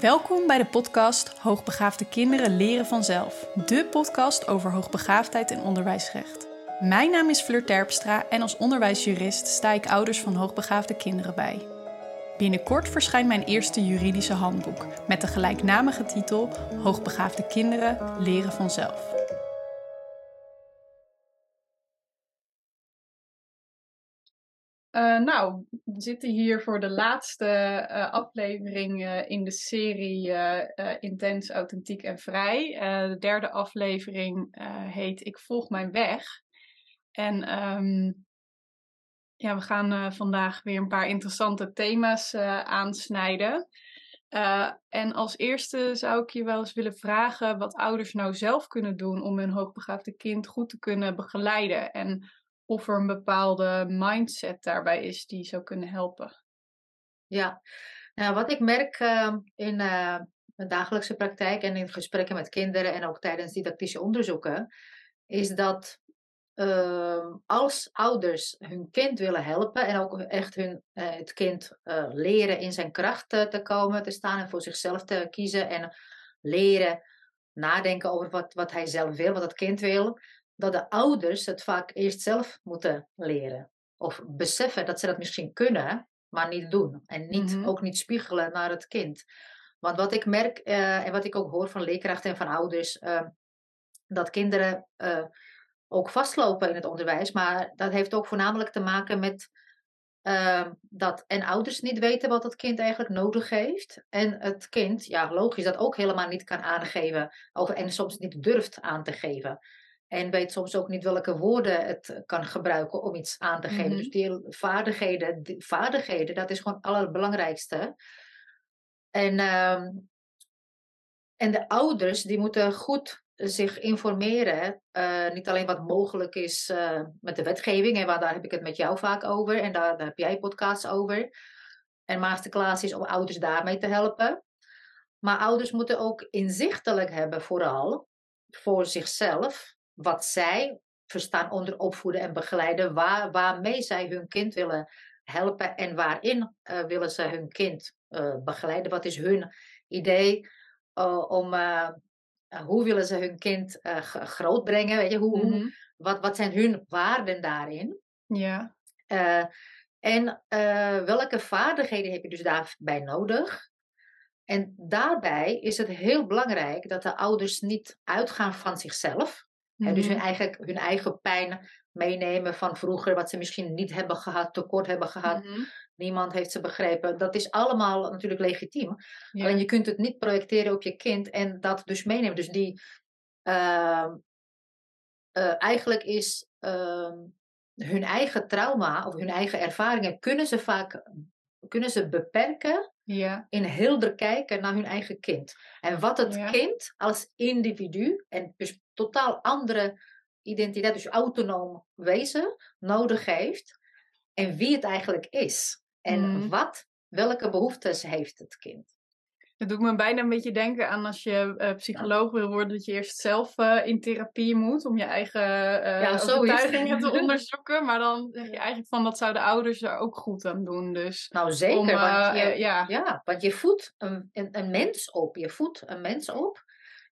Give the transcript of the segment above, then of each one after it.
Welkom bij de podcast Hoogbegaafde kinderen leren vanzelf. De podcast over hoogbegaafdheid en onderwijsrecht. Mijn naam is Fleur Terpstra en als onderwijsjurist sta ik ouders van hoogbegaafde kinderen bij. Binnenkort verschijnt mijn eerste juridische handboek met de gelijknamige titel Hoogbegaafde kinderen leren vanzelf. Uh, nou, we zitten hier voor de laatste uh, aflevering uh, in de serie Intens, Authentiek en Vrij. de derde aflevering heet Ik volg mijn weg. En um, ja, we gaan vandaag weer een paar interessante thema's aansnijden. en als eerste zou ik je wel eens willen vragen wat ouders nou zelf kunnen doen om hun hoogbegaafde kind goed te kunnen begeleiden. En of er een bepaalde mindset daarbij is die zou kunnen helpen. Ja, nou, wat ik merk uh, in uh, mijn dagelijkse praktijk en in gesprekken met kinderen en ook tijdens didactische onderzoeken, is dat uh, als ouders hun kind willen helpen en ook echt hun, eh, het kind leren in zijn kracht te komen, te staan en voor zichzelf te kiezen en leren nadenken over wat, wat hij zelf wil, wat het kind wil, dat de ouders het vaak eerst zelf moeten leren. Of beseffen dat ze dat misschien kunnen, maar niet doen. En niet, mhm. ook niet spiegelen naar het kind. Want wat ik merk uh, en wat ik ook hoor van leerkrachten en van ouders, uh, dat kinderen uh, ook vastlopen in het onderwijs. Maar dat heeft ook voornamelijk te maken met ehm, dat en ouders niet weten wat het kind eigenlijk nodig heeft. En het kind, ja, logisch, dat ook helemaal niet kan aangeven. Of, en soms niet durft aan te geven. En weet soms ook niet welke woorden het kan gebruiken om iets aan te geven. Dus mhm. die vaardigheden, die vaardigheden, dat is gewoon het allerbelangrijkste. En, uh, en de ouders, die moeten goed zich informeren. Uh, niet alleen wat mogelijk is uh, met de wetgeving, en waar, daar heb ik het met jou vaak over. En daar, daar heb jij podcasts over. En masterclass is om ouders daarmee te helpen. Maar ouders moeten ook inzichtelijk hebben, vooral voor zichzelf wat zij verstaan onder opvoeden en begeleiden, waar, waarmee zij hun kind willen helpen en waarin uh, willen ze hun kind uh, begeleiden. Wat is hun idee uh, om, hoe willen ze hun kind grootbrengen? Weet je, hoe, mm -hmm. wat, wat zijn hun waarden daarin? Ja. en welke vaardigheden heb je dus daarbij nodig? En daarbij is het heel belangrijk dat de ouders niet uitgaan van zichzelf. Mm dus hun eigen, hun eigen pijn meenemen van vroeger, wat ze misschien niet hebben gehad, tekort hebben gehad. Mhm. Niemand heeft ze begrepen. Dat is allemaal natuurlijk legitiem. Alleen je kunt het niet projecteren op je kind en dat dus meenemen. Dus die, uh, uh, eigenlijk is uh, hun eigen trauma of hun eigen ervaringen kunnen ze vaak kunnen ze beperken ja. in helder kijken naar hun eigen kind. En wat het kind als individu en dus totaal andere identiteit, dus autonoom wezen, nodig heeft. En wie het eigenlijk is. En mm. wat, welke behoeftes heeft het kind. Dat doet me bijna een beetje denken aan als je uh, psycholoog wil worden, dat je eerst zelf uh, in therapie moet om je eigen uh, ja, overtuigingen te onderzoeken. Maar dan zeg je eigenlijk van dat zouden ouders er ook goed aan doen. Dus nou zeker, om, want, je, ja. ja. want je voedt een, een, een, mens op. Je voedt een mens op.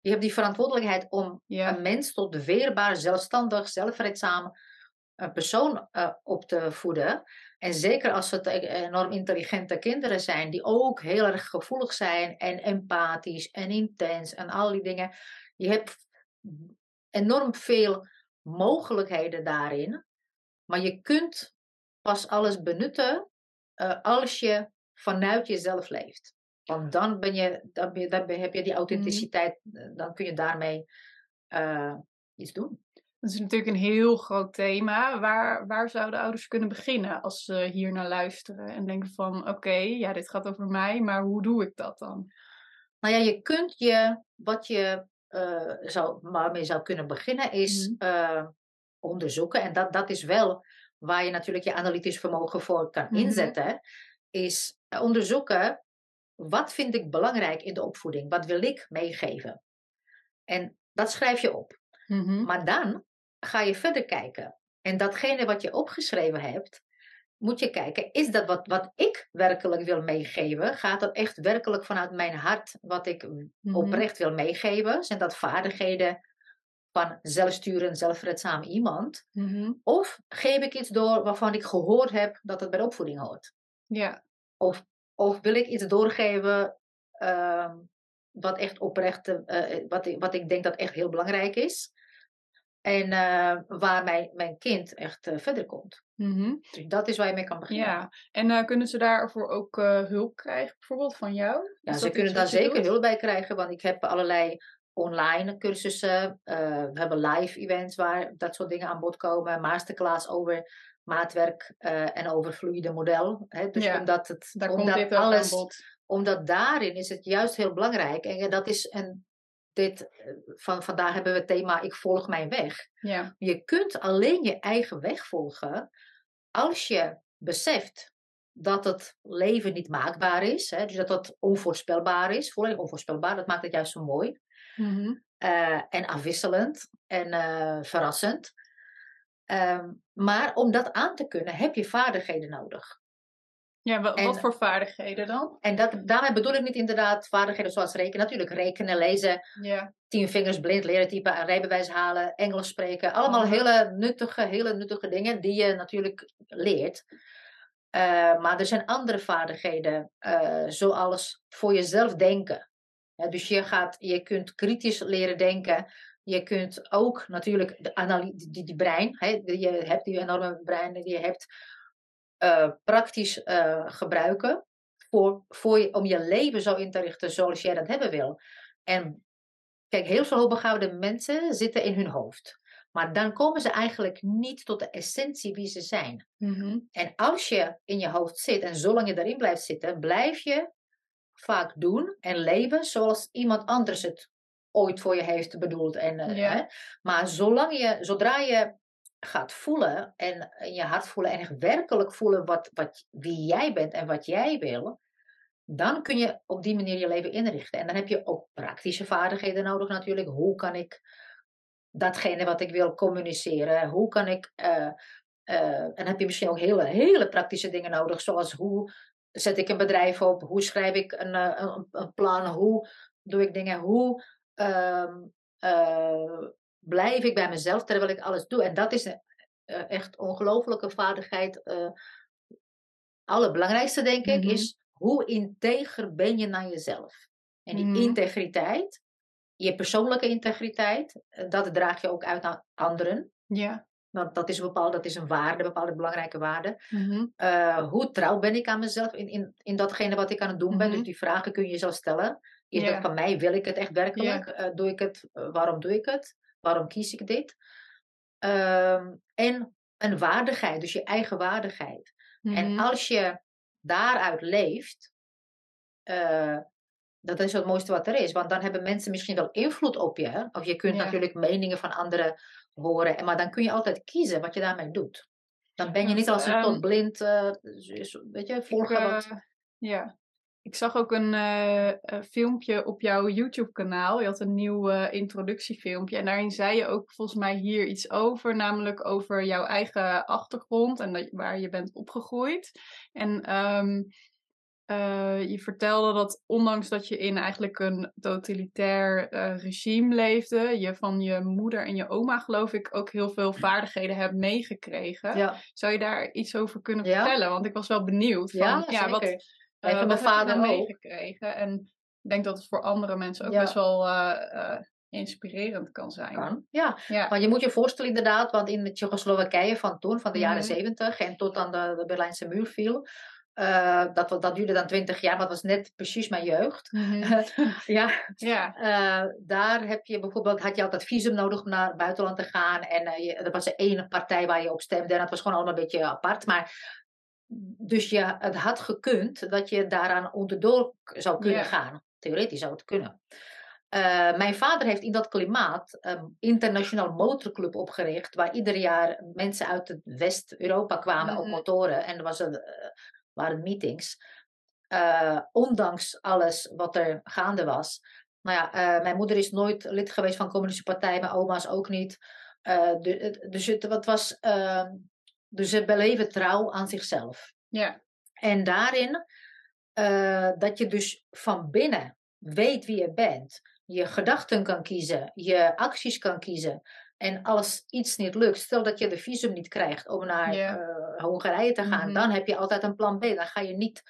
Je hebt die verantwoordelijkheid om een mens tot weerbaar, zelfstandig, zelfredzaam persoon op te voeden. En zeker als het enorm intelligente kinderen zijn, die ook heel erg gevoelig zijn en empathisch en intens en al die dingen. Je hebt enorm veel mogelijkheden daarin, maar je kunt pas alles benutten uh, als je vanuit jezelf leeft. Want dan, ben je, dan, ben je, dan heb je die authenticiteit, mm. dan kun je daarmee uh, iets doen. Dat is natuurlijk een heel groot thema. Waar, waar zouden ouders kunnen beginnen als ze hier naar luisteren en denken van oké, ja, dit gaat over mij, maar hoe doe ik dat dan? Nou ja, je kunt je, wat je uh, zou, waarmee zou kunnen beginnen, is uh, onderzoeken. En dat, dat is wel waar je natuurlijk je analytisch vermogen voor kan mm inzetten. Is onderzoeken, wat vind ik belangrijk in de opvoeding? Wat wil ik meegeven? En dat schrijf je op. Mm Maar dan ga je verder kijken. En datgene wat je opgeschreven hebt, moet je kijken, is dat wat, wat ik werkelijk wil meegeven? Gaat dat echt werkelijk vanuit mijn hart wat ik Mhm. oprecht wil meegeven? Zijn dat vaardigheden van zelfsturend, zelfredzaam iemand? Mhm. Of geef ik iets door waarvan ik gehoord heb dat het bij de opvoeding hoort? Ja. Of, of wil ik iets doorgeven ehm, wat echt oprecht, eh, eh, wat, ik, wat ik denk dat echt heel belangrijk is? En eh, waar mijn, mijn kind echt verder komt. Mhm. Dus dat is waar je mee kan beginnen. Ja, en kunnen ze daarvoor ook hulp krijgen, bijvoorbeeld van jou? Ja, ze kunnen daar zeker doet? hulp bij krijgen, want ik heb allerlei online cursussen. we hebben live events waar dat soort dingen aan bod komen. Masterclass over maatwerk eh, en over fluide model. Hè? Dus Ja, omdat, het, Daar komt omdat dit ook alles, bod. omdat daarin is het juist heel belangrijk. En dat is een, dit, eh, van, vandaar hebben we het thema ik volg mijn weg. Ja. Je kunt alleen je eigen weg volgen als je beseft dat het leven niet maakbaar is. Hè? Dus dat het onvoorspelbaar is. Volledig onvoorspelbaar. Dat maakt het juist zo mooi. Mhm. eh, en afwisselend en verrassend. Ehm, maar om dat aan te kunnen heb je vaardigheden nodig. Ja, En- wat voor vaardigheden dan? En dat, daarmee bedoel ik niet inderdaad vaardigheden zoals rekenen. Natuurlijk rekenen, lezen, Ja. tien vingers blind leren typen, een rijbewijs halen, Engels spreken. Allemaal Mhm. hele nuttige, hele nuttige dingen die je natuurlijk leert. Eh, maar er zijn andere vaardigheden, eh, zoals voor jezelf denken. Dus je, gaat, je kunt kritisch leren denken. Je kunt ook natuurlijk de die, die brein, hè, die je hebt die enorme brein die je hebt, eh, praktisch eh, gebruiken voor, voor je, om je leven zo in te richten zoals jij dat hebben wil. En kijk, heel veel hoogbegaafde mensen zitten in hun hoofd. Maar dan komen ze eigenlijk niet tot de essentie wie ze zijn. Mhm. En als je in je hoofd zit en zolang je daarin blijft zitten, blijf je vaak doen en leven zoals iemand anders het ooit voor je heeft bedoeld. En, eh, Ja. hè. Maar zolang je, zodra je gaat voelen en in je hart voelen en echt werkelijk voelen wat, wat, wie jij bent en wat jij wil, dan kun je op die manier je leven inrichten. En dan heb je ook praktische vaardigheden nodig natuurlijk. Hoe kan ik datgene wat ik wil communiceren? Hoe kan ik... eh, eh, en dan heb je misschien ook hele, hele praktische dingen nodig, zoals hoe zet ik een bedrijf op, hoe schrijf ik een, eh, een, een plan, hoe doe ik dingen, hoe eh, blijf ik bij mezelf terwijl ik alles doe. En dat is een eh, echt ongelofelijke vaardigheid. eh allerbelangrijkste, denk ik, Mhm. is hoe integer ben je naar jezelf. En die Mhm. integriteit, je persoonlijke integriteit, eh, dat draag je ook uit naar anderen. Ja. Want dat is een bepaalde, dat is een waarde, een bepaalde belangrijke waarde. Mhm. Eh, hoe trouw ben ik aan mezelf in, in, in datgene wat ik aan het doen ben? Mhm. Dus die vragen kun je jezelf stellen. Is Ja. dat van mij? Wil ik het echt werkelijk? Eh, doe ik het? Eh, waarom doe ik het? Waarom kies ik dit? Ehm, en een waardigheid, dus je eigen waardigheid. En Mhm. als je daaruit leeft, eh, dat is het mooiste wat er is. Want dan hebben mensen misschien wel invloed op je. Of je kunt Ja. natuurlijk meningen van anderen horen. en- Maar dan kun je altijd kiezen wat je daarmee doet. Dan ben je niet als een ehm, tot blind, eh, weet je, volgen wat. ja. Ik zag ook een eh, eh, filmpje op jouw YouTube-kanaal. Je had een nieuw eh, introductiefilmpje. En daarin zei je ook volgens mij hier iets over. Namelijk over jouw eigen achtergrond en dat, waar je bent opgegroeid. En ehm, eh, je vertelde dat ondanks dat je in eigenlijk een totalitair regime leefde, je van je moeder en je oma geloof ik ook heel veel vaardigheden hebt meegekregen. Ja, Zou je daar iets over kunnen Ja. vertellen? Want ik was wel benieuwd. Van, ja, ja, wat, zeker. eh, Even wat mijn heb je vader meegekregen? En ik denk dat het voor andere mensen ook Ja. best wel eh, eh, inspirerend kan zijn. Kan. Ja, Ja. maar je moet je voorstellen inderdaad, want in de Tsjechoslowakije van toen, van de jaren Mhm. zeventig en tot aan de, de Berlijnse muur viel, eh, dat, dat duurde dan twintig jaar, maar dat was net precies mijn jeugd. Mhm. ja, ja. Eh, daar heb je bijvoorbeeld, had je altijd visum nodig om naar het buitenland te gaan. En eh, je, er was één partij waar je op stemde. En dat was gewoon allemaal een beetje apart. Maar dus je, het had gekund dat je daaraan onderdoor zou kunnen Ja. gaan. Theoretisch zou het kunnen. Eh, mijn vader heeft in dat klimaat een internationaal motorclub opgericht. Waar ieder jaar mensen uit het West-Europa kwamen op Mhm. motoren. En er was een, eh, waren meetings. Eh, ondanks alles wat er gaande was. Nou ja, mijn moeder is nooit lid geweest van de Communistische Partij, mijn oma's ook niet. De- het- dus het, wat was, eh, Dus ze beleven trouw aan zichzelf. Ja. En daarin eh, dat je dus van binnen weet wie je bent, je gedachten kan kiezen, je acties kan kiezen. En als iets niet lukt, stel dat je de visum niet krijgt om naar Ja. eh, Hongarije te gaan, Mhm. dan heb je altijd een plan B. Dan ga je niet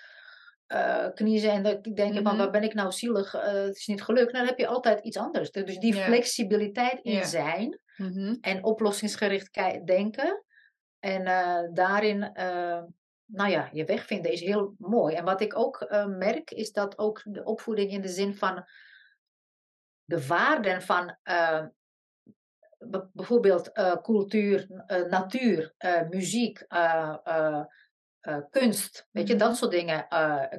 eh, kniezen en dan denken van Mhm. waar ben ik nou zielig, het is niet gelukt. Dan heb je altijd iets anders. Dus die flexibiliteit in zijn Mhm. en oplossingsgericht denken. En eh, daarin, eh, nou ja, je weg vinden is heel mooi. En wat ik ook eh, merk, is dat ook de opvoeding in de zin van de waarden van bijvoorbeeld cultuur, natuur, muziek, kunst, weet je, Mhm. dat soort dingen.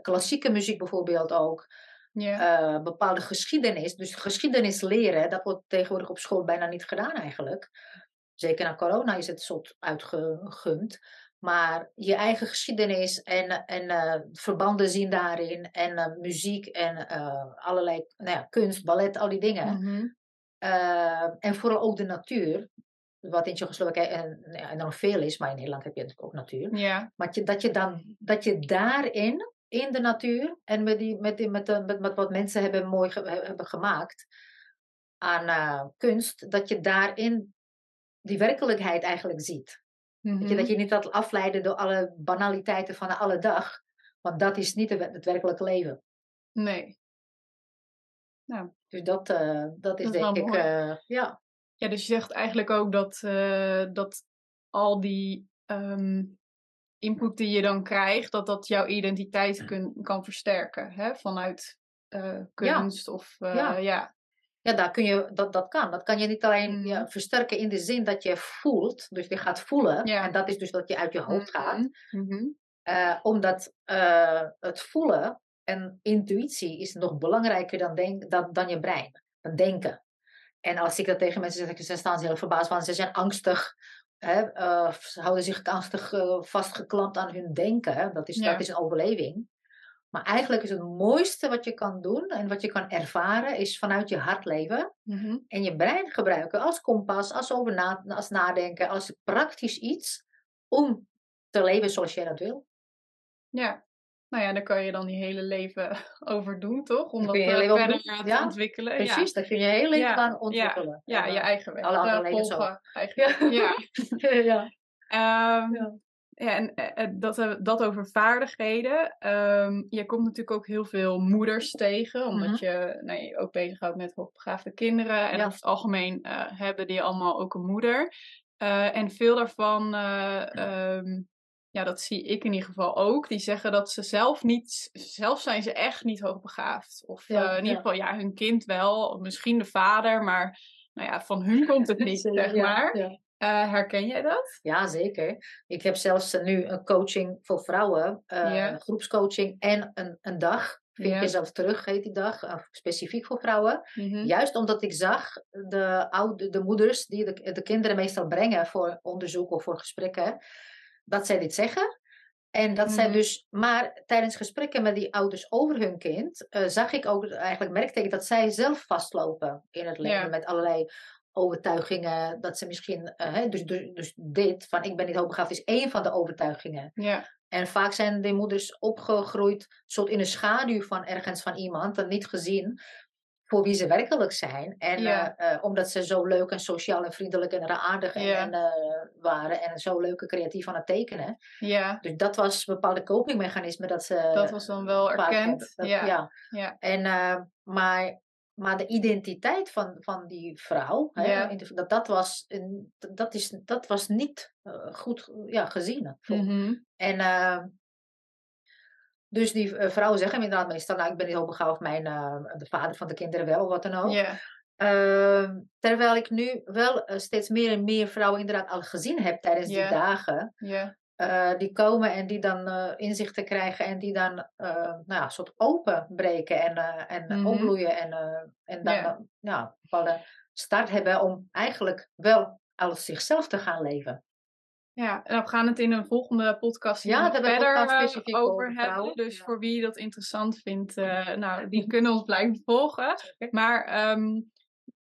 Klassieke muziek bijvoorbeeld ook. Ja. bepaalde geschiedenis. Dus geschiedenis leren, dat wordt tegenwoordig op school bijna niet gedaan eigenlijk. Zeker na corona is het soort uitgegumd. Maar je eigen geschiedenis en, en eh, verbanden zien daarin. En eh, muziek en eh, allerlei nou ja, kunst, ballet, al die dingen. Mhm. Eh, en vooral ook de natuur. Wat in Tsjechoslowakije en, ja, enorm veel is, maar in Nederland heb je natuurlijk ook natuur. Ja. Maar je, dat, je dan, dat je daarin, in de natuur en met, die, met, die, met, de, met, met wat mensen hebben mooi ge- hebben gemaakt aan kunst, dat je daarin die werkelijkheid eigenlijk ziet. Weet je, Mhm. dat je niet laat afleiden door alle banaliteiten van de alle dag, want dat is niet het werkelijke leven. Nee. Dus dat, eh, dat is Dat denk ik, eh, ja. Ja, dus je zegt eigenlijk ook dat, eh, dat al die ehm, input die je dan krijgt, dat dat jouw identiteit kun, kan versterken, hè? Vanuit kunst of Ja. ja. Ja, daar kun je, dat, dat kan. Dat kan je niet alleen Mhm. ja, versterken in de zin dat je voelt, dus je gaat voelen, Ja. en dat is dus dat je uit je hoofd gaat. Mhm. Mhm. Eh, omdat eh, het voelen en intuïtie is nog belangrijker dan, denk, dan, dan je brein, dan denken. En als ik dat tegen mensen zeg, dan staan ze heel verbaasd, want ze zijn angstig. Hè, eh, ze houden zich angstig vastgeklampt aan hun denken. Dat is, Ja. dat is een overleving. Maar eigenlijk is het mooiste wat je kan doen en wat je kan ervaren, is vanuit je hart leven. Mhm. En je brein gebruiken als kompas, als, over na, als nadenken, als praktisch iets om te leven zoals jij dat wil. Ja. Nou ja, daar kan je dan je hele leven over doen, toch? Om dat eh, verder doen. te Ja, ontwikkelen. Precies, dat kun je heel leven Ja, lang ontwikkelen. Ja, je eh, eigen weg alle andere eh, zo. volgen. Eigenlijk. ja. ja. Ehm, Ja. en eh, eh, dat, eh, dat over vaardigheden. Ehm, je komt natuurlijk ook heel veel moeders tegen, omdat Mhm. je nou, je ook bezighoudt met hoogbegaafde kinderen. En Ja. over het algemeen hebben die allemaal ook een moeder. En veel daarvan, eh, ehm, ja, dat zie ik in ieder geval ook, die zeggen dat ze zelf niet, zelf zijn ze echt niet hoogbegaafd. Of Ja, in ieder geval, ja, hun kind wel, misschien de vader, maar nou ja, van hun komt het niet, zeg Ja, maar. Eh, herken jij dat? Ja, zeker. Ik heb zelfs eh, nu een coaching voor vrouwen, Ja. groepscoaching en een, een dag. Vind Ja. jezelf terug, heet die dag, specifiek voor vrouwen. Mhm. Juist omdat ik zag de, oude, de moeders die de, de kinderen meestal brengen voor onderzoek of voor gesprekken, dat zij dit zeggen. En dat zij Mhm. dus, maar tijdens gesprekken met die ouders over hun kind, zag ik ook, eigenlijk merkte ik dat zij zelf vastlopen in het leven Ja. met allerlei overtuigingen. Dat ze misschien, eh, dus, dus, dus dit van ik ben niet hoogbegaafd is één van de overtuigingen. Ja, En vaak zijn die moeders opgegroeid soort in de schaduw van ergens van iemand en niet gezien voor wie ze werkelijk zijn. En Ja. eh, eh, omdat ze zo leuk en sociaal en vriendelijk en aardig en, Ja. en, waren en zo leuk en creatief aan het tekenen. ja, Dus dat was een bepaalde copingmechanisme dat ze dat was dan wel erkend. Dat- ja. ja. Ja. En, maar, maar de identiteit van, van die vrouw, hè, Ja. dat, dat, was, dat, is, dat was niet eh, goed ja, gezien. Mhm. En eh, dus die eh, vrouwen zeggen inderdaad meestal, nou ik ben niet hoogbegaafd, mijn, eh, de vader van de kinderen wel, of wat dan ook. Ja, Ehm, terwijl ik nu wel steeds meer en meer vrouwen inderdaad al gezien heb tijdens die dagen. Eh, die komen en die dan eh, inzichten krijgen en die dan eh, nou ja, een soort openbreken en, en Mhm. opbloeien. En, en dan Ja. ja, een bepaalde start hebben om eigenlijk wel als zichzelf te gaan leven. ja. En we gaan het in een volgende podcast hier Ja, verder podcast over hebben. Dus Ja. voor wie dat interessant vindt, nou, die kunnen ons blijven volgen. Maar ehm,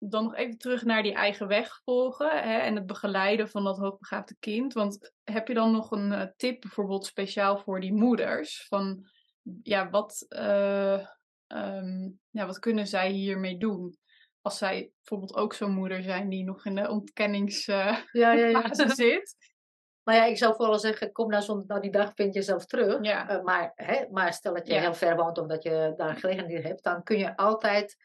dan nog even terug naar die eigen weg volgen hè, en het begeleiden van dat hoogbegaafde kind. Want heb je dan nog een eh, tip bijvoorbeeld speciaal voor die moeders? Van ja, wat, eh, ehm, ja, wat kunnen zij hiermee doen? Als zij bijvoorbeeld ook zo'n moeder zijn die nog in de ontkenningsfase Ja, ja, ja. zit. Maar ja, ik zou vooral zeggen, kom nou, zo'n, nou die dag vind je zelf terug. Ja. Eh, maar, hè, maar stel dat je Ja. heel ver woont of dat je daar een gelegenheid hebt, dan kun je altijd...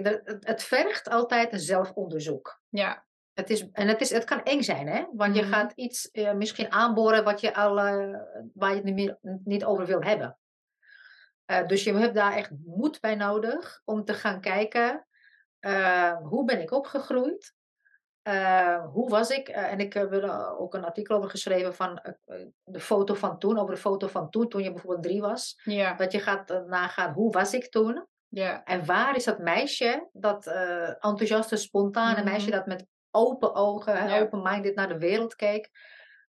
Kijk, de- het, vergt altijd een zelfonderzoek. Ja, Het is, en het, is, het kan eng zijn, hè? Want je Mhm. gaat iets eh, misschien aanboren wat je al, eh, waar je het niet, meer, niet over wil hebben. Eh, dus je hebt daar echt moed bij nodig om te gaan kijken, hoe ben ik opgegroeid? Hoe was ik? En ik heb er ook een artikel over geschreven van de foto van toen, over de foto van toen, toen je bijvoorbeeld drie was. ja, Dat je gaat nagaan, hoe was ik toen? Ja, En waar is dat meisje, dat eh, enthousiaste, spontane Mhm. meisje dat met open ogen, Ja. open-minded naar de wereld keek?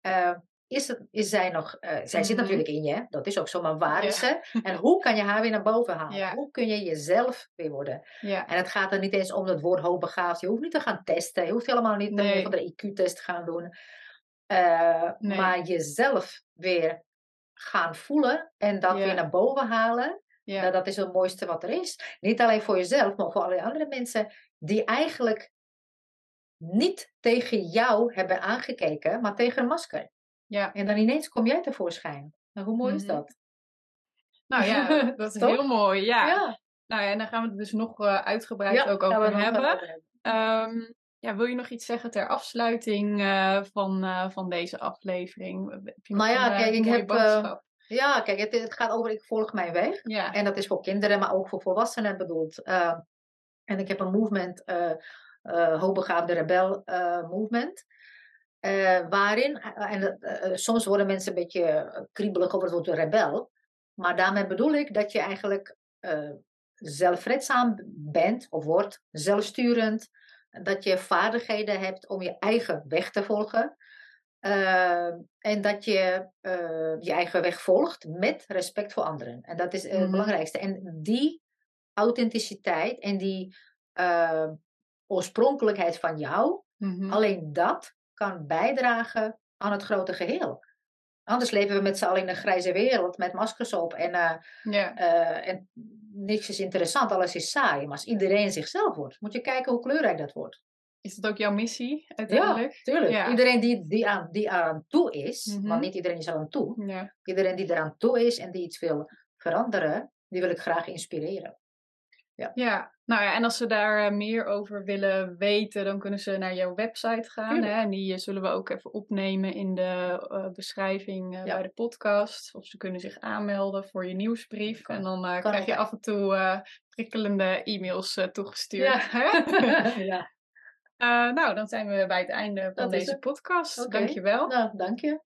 Eh, is, het, is zij nog, eh, zij zit Mhm. natuurlijk in je, dat is ook zo, maar waar is ze? En hoe kan je haar weer naar boven halen? Ja. Hoe kun je jezelf weer worden? ja, En het gaat er niet eens om het woord hoogbegaafd. Je hoeft niet te gaan testen. Je hoeft helemaal niet Nee. een van de IQ-test te gaan doen. Nee. Maar jezelf weer gaan voelen en dat weer naar boven halen. Ja, Nou, dat is het mooiste wat er is. Niet alleen voor jezelf, maar voor alle andere mensen die eigenlijk niet tegen jou hebben aangekeken, maar tegen een masker. ja. En dan ineens kom jij tevoorschijn. Nou, hoe mooi is Mhm. dat? Nou ja, dat is heel mooi. Ja. ja. Nou ja, en daar gaan we het dus nog eh, uitgebreid ook over hebben. Ehm, ja, wil je nog iets zeggen ter afsluiting eh, van, eh, van deze aflevering? Heb je nog Nou ja, kijk, ik heb? Ja, kijk, het, het gaat over ik volg mijn weg. Ja, En dat is voor kinderen, maar ook voor volwassenen bedoeld. Eh, en ik heb een movement, eh, Hoogbegaafde Rebel eh, Movement. waarin, en soms worden mensen een beetje kriebelig over het woord rebel. Maar daarmee bedoel ik dat je eigenlijk zelfredzaam bent of wordt, zelfsturend. Dat je vaardigheden hebt om je eigen weg te volgen. Eh, en dat je eh, je eigen weg volgt met respect voor anderen. En dat is het Mhm. belangrijkste. En die authenticiteit en die eh, oorspronkelijkheid van jou, mhm. alleen dat kan bijdragen aan het grote geheel. Anders leven we met z'n allen in een grijze wereld met maskers op en, eh, ja, eh, en niks is interessant, alles is saai. Maar als iedereen zichzelf wordt, moet je kijken hoe kleurrijk dat wordt. Is dat ook jouw missie uiteindelijk? tuurlijk. Ja. Iedereen die, die, aan, die aan toe is, Mhm. want niet iedereen is aan toe. Ja, Iedereen die eraan toe is en die iets wil veranderen, die wil ik graag inspireren. ja. Nou ja, en als ze daar eh, meer over willen weten, dan kunnen ze naar jouw website gaan. Tuurlijk. Hè? En die eh, zullen we ook even opnemen in de eh, beschrijving Ja. bij de podcast. Of ze kunnen zich aanmelden voor je nieuwsbrief. Kan- en dan krijg je af en toe prikkelende e-mails toegestuurd. Ja. ja. Eh, nou, dan zijn we bij het einde van Dat deze podcast. Oké. Dankjewel. Nou, dank je.